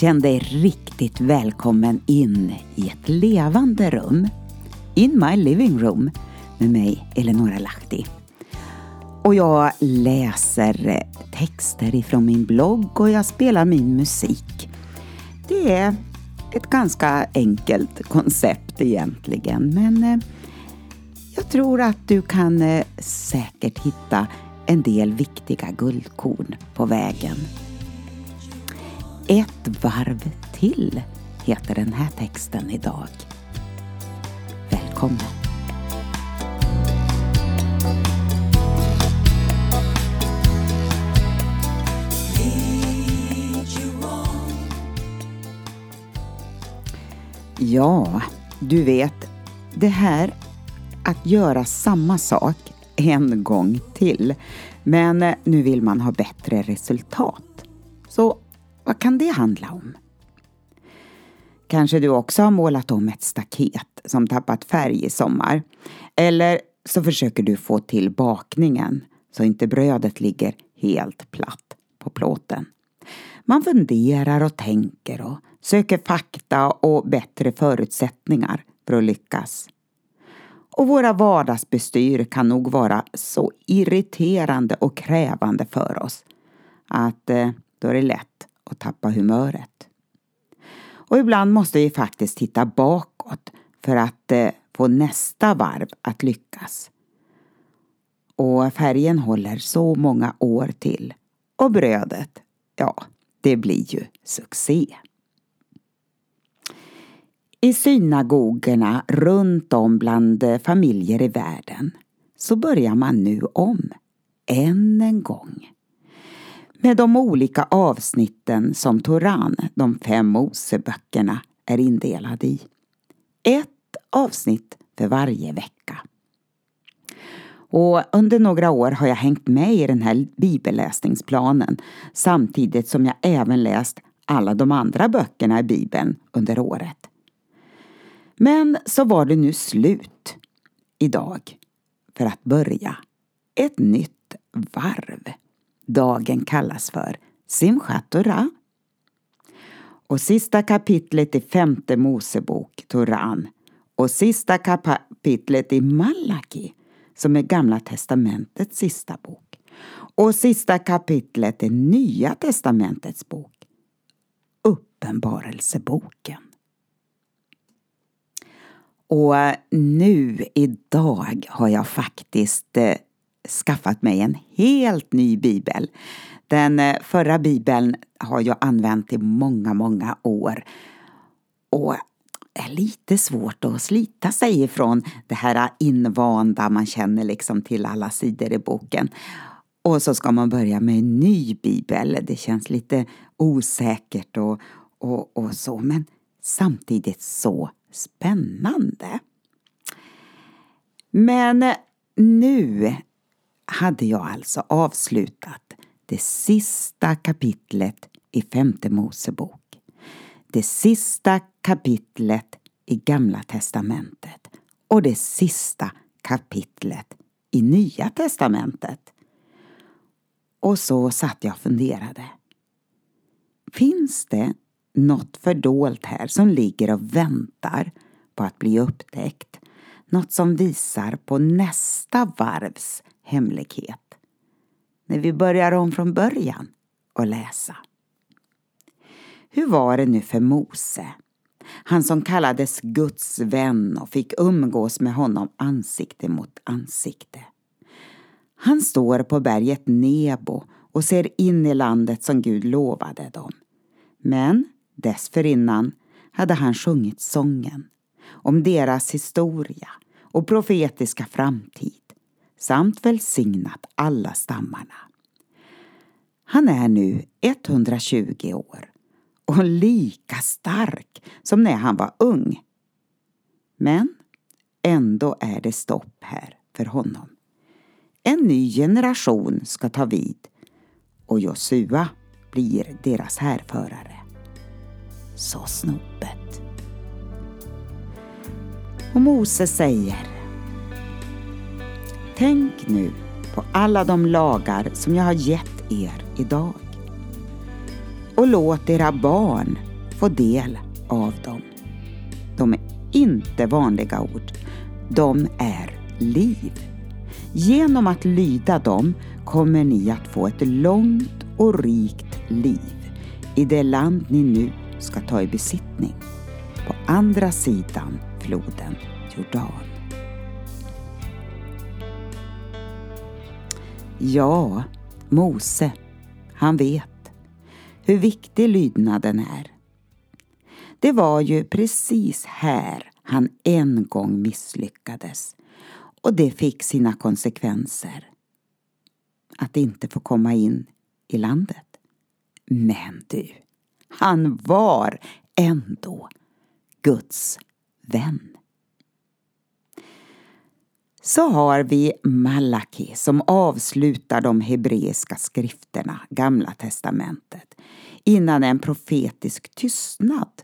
Känn dig riktigt välkommen in i ett levande rum. In my living room med mig, Eleonora Lahti. Och jag läser texter ifrån min blogg och jag spelar min musik. Det är ett ganska enkelt koncept egentligen men eh, jag tror att du kan eh, säkert hitta en del viktiga guldkorn på vägen. Ett varv till heter den här texten idag. Välkommen! Ja, du vet, det här att göra samma sak en gång till. Men eh, nu vill man ha bättre resultat. Så vad kan det handla om? Kanske du också har målat om ett staket som tappat färg i sommar. Eller så försöker du få till bakningen så inte brödet ligger helt platt på plåten. Man funderar och tänker och söker fakta och bättre förutsättningar för att lyckas. Och våra vardagsbestyr kan nog vara så irriterande och krävande för oss att eh, då är det lätt och tappa humöret. Och ibland måste vi faktiskt titta bakåt för att eh, få nästa varv att lyckas. Och färgen håller så många år till. Och brödet, ja, det blir ju succé. I synagogorna runt om bland familjer i världen så börjar man nu om, än en gång. Med de olika avsnitten som Toran, de fem Moseböckerna, är indelade i. Ett avsnitt för varje vecka. Och under några år har jag hängt med i den här bibelläsningsplanen samtidigt som jag även läst alla de andra böckerna i bibeln under året. Men så var det nu slut idag för att börja ett nytt varv. Dagen kallas för Simchat Torah. Och sista kapitlet i femte Mosebok, Toran, och sista kapitlet i Malaki, som är Gamla testamentets sista bok. Och sista kapitlet i Nya testamentets bok, Uppenbarelseboken. Och eh, nu idag har jag faktiskt eh, skaffat mig en helt ny bibel. Den eh, förra bibeln har jag använt i många, många år. Och är lite svårt att slita sig ifrån det här invanda man känner liksom till alla sidor i boken. Och så ska man börja med en ny bibel. Det känns lite osäkert och, och, och så men samtidigt så Spännande! Men nu hade jag alltså avslutat det sista kapitlet i femte Mosebok. Det sista kapitlet i Gamla testamentet och det sista kapitlet i Nya testamentet. Och så satt jag och funderade. Finns det något fördolt här som ligger och väntar på att bli upptäckt. Något som visar på nästa varvs hemlighet. När vi börjar om från början och läsa. Hur var det nu för Mose? Han som kallades Guds vän och fick umgås med honom ansikte mot ansikte. Han står på berget Nebo och ser in i landet som Gud lovade dem. Men Dessförinnan hade han sjungit sången om deras historia och profetiska framtid samt välsignat alla stammarna. Han är nu 120 år och lika stark som när han var ung. Men ändå är det stopp här för honom. En ny generation ska ta vid och Josua blir deras härförare Så snopet. Och Mose säger Tänk nu på alla de lagar som jag har gett er idag och låt era barn få del av dem. De är inte vanliga ord. De är liv. Genom att lyda dem kommer ni att få ett långt och rikt liv i det land ni nu ska ta i besittning på andra sidan floden Jordan. Ja, Mose, han vet hur viktig lydnaden är. Det var ju precis här han en gång misslyckades och det fick sina konsekvenser. Att inte få komma in i landet. Men du, han var ändå Guds vän. Så har vi Malaki som avslutar de hebreiska skrifterna, Gamla testamentet, innan en profetisk tystnad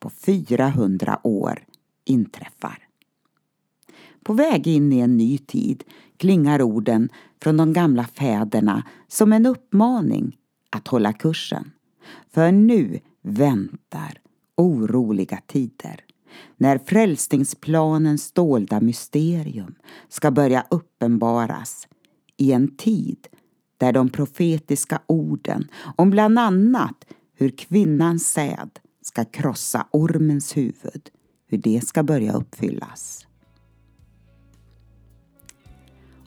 på 400 år inträffar. På väg in i en ny tid klingar orden från de gamla fäderna som en uppmaning att hålla kursen. För nu väntar oroliga tider när frälsningsplanens dolda mysterium ska börja uppenbaras i en tid där de profetiska orden om bland annat hur kvinnans säd ska krossa ormens huvud, hur det ska börja uppfyllas.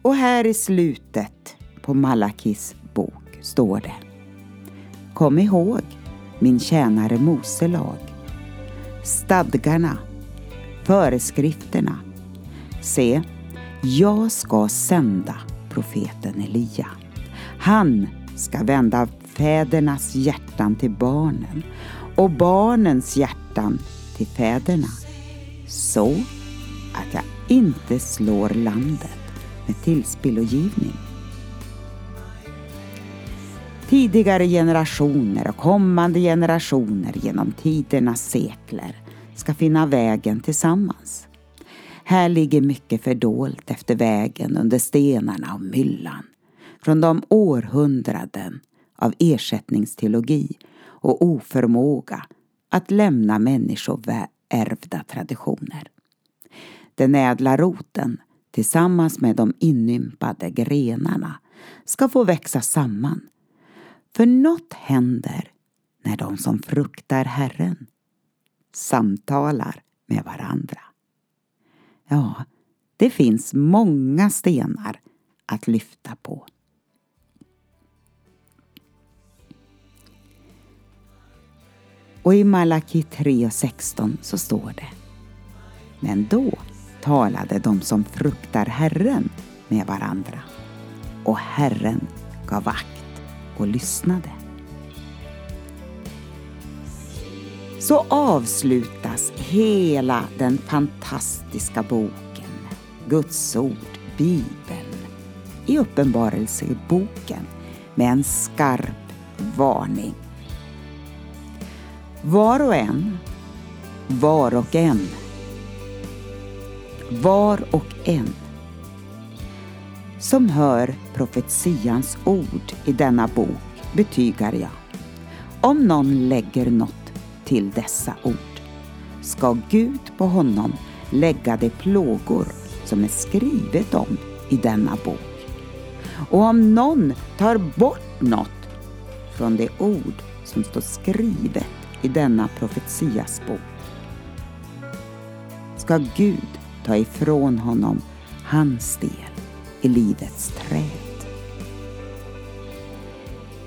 Och här i slutet på Malakis bok står det Kom ihåg min tjänare Mose lag, stadgarna, föreskrifterna. Se, jag ska sända profeten Elia. Han ska vända fädernas hjärtan till barnen och barnens hjärtan till fäderna så att jag inte slår landet med tillspillogivning. Tidigare generationer och kommande generationer genom tidernas sekler ska finna vägen tillsammans. Här ligger mycket fördolt efter vägen under stenarna och myllan från de århundraden av ersättningsteologi och oförmåga att lämna människoärvda traditioner. Den ädla roten tillsammans med de inympade grenarna ska få växa samman. För något händer när de som fruktar Herren samtalar med varandra. Ja, det finns många stenar att lyfta på. Och i Malaki 3.16 så står det Men då talade de som fruktar Herren med varandra och Herren gav akt och lyssnade. Så avslutas hela den fantastiska boken, Guds ord, Bibeln, i Uppenbarelseboken med en skarp varning. Var och en, var och en var och en som hör profetians ord i denna bok betygar jag. Om någon lägger något till dessa ord ska Gud på honom lägga de plågor som är skrivet om i denna bok. Och om någon tar bort något från de ord som står skrivet i denna profetias bok ska Gud ta ifrån honom hans del i livets träd.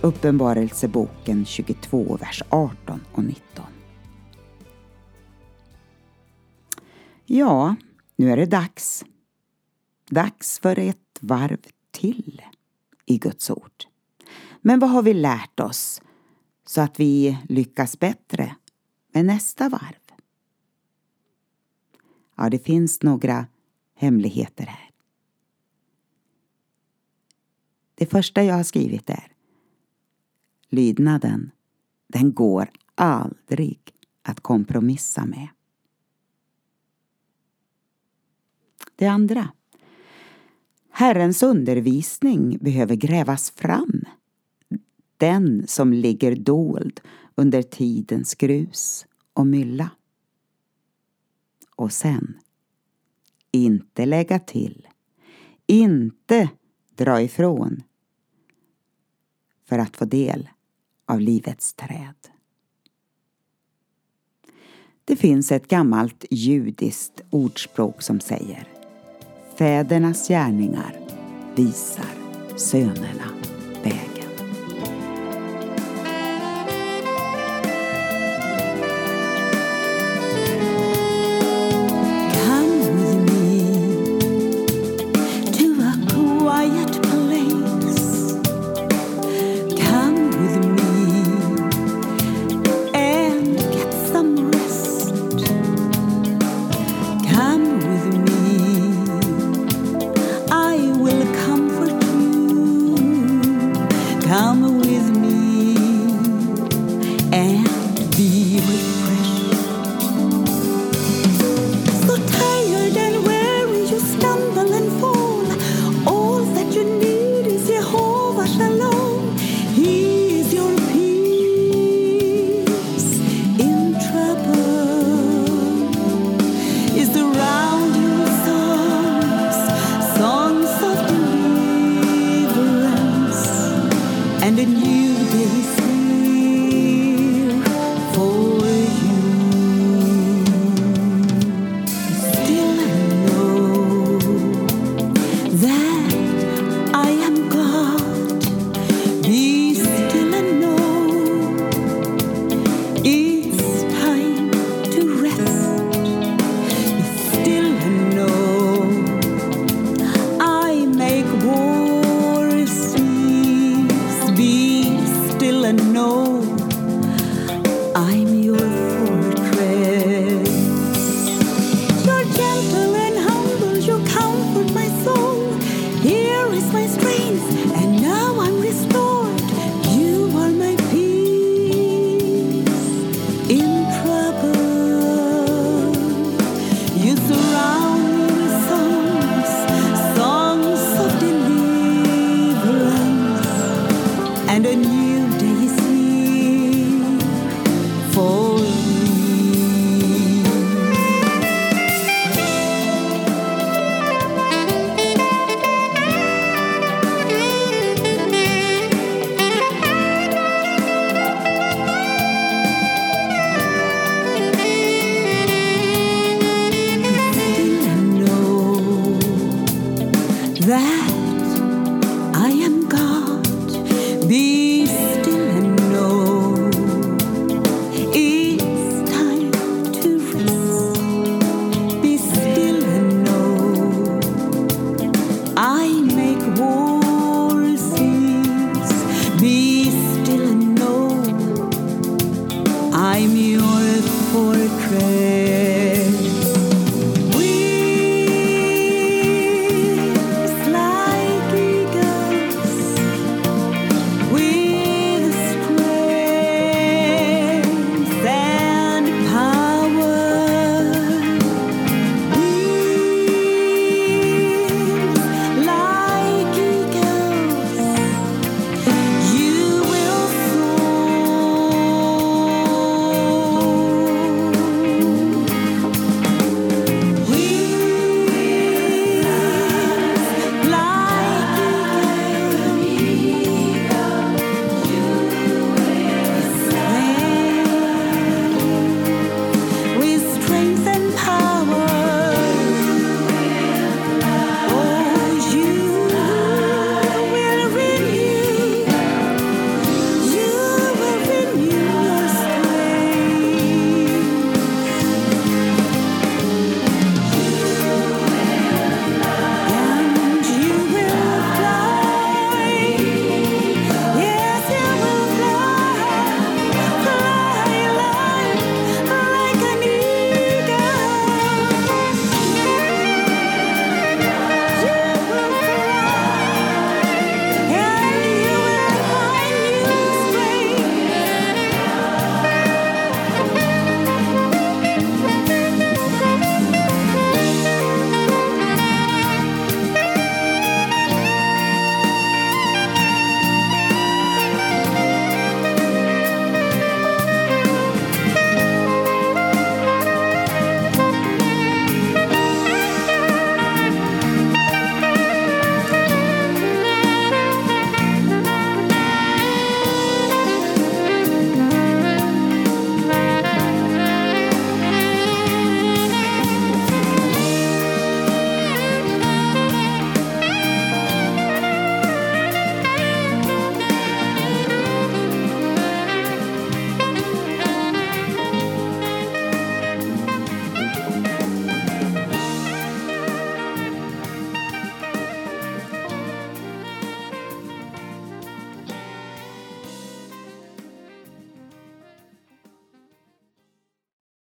Uppenbarelseboken 22, vers 18 och 19. Ja, nu är det dags. Dags för ett varv till i Guds ord. Men vad har vi lärt oss så att vi lyckas bättre med nästa varv? Ja, det finns några hemligheter här. Det första jag har skrivit är Lydnaden, den går aldrig att kompromissa med. Det andra. Herrens undervisning behöver grävas fram. Den som ligger dold under tidens grus och mylla. Och sen, inte lägga till, inte dra ifrån för att få del av livets träd. Det finns ett gammalt judiskt ordspråk som säger Fädernas gärningar visar sönerna vägen.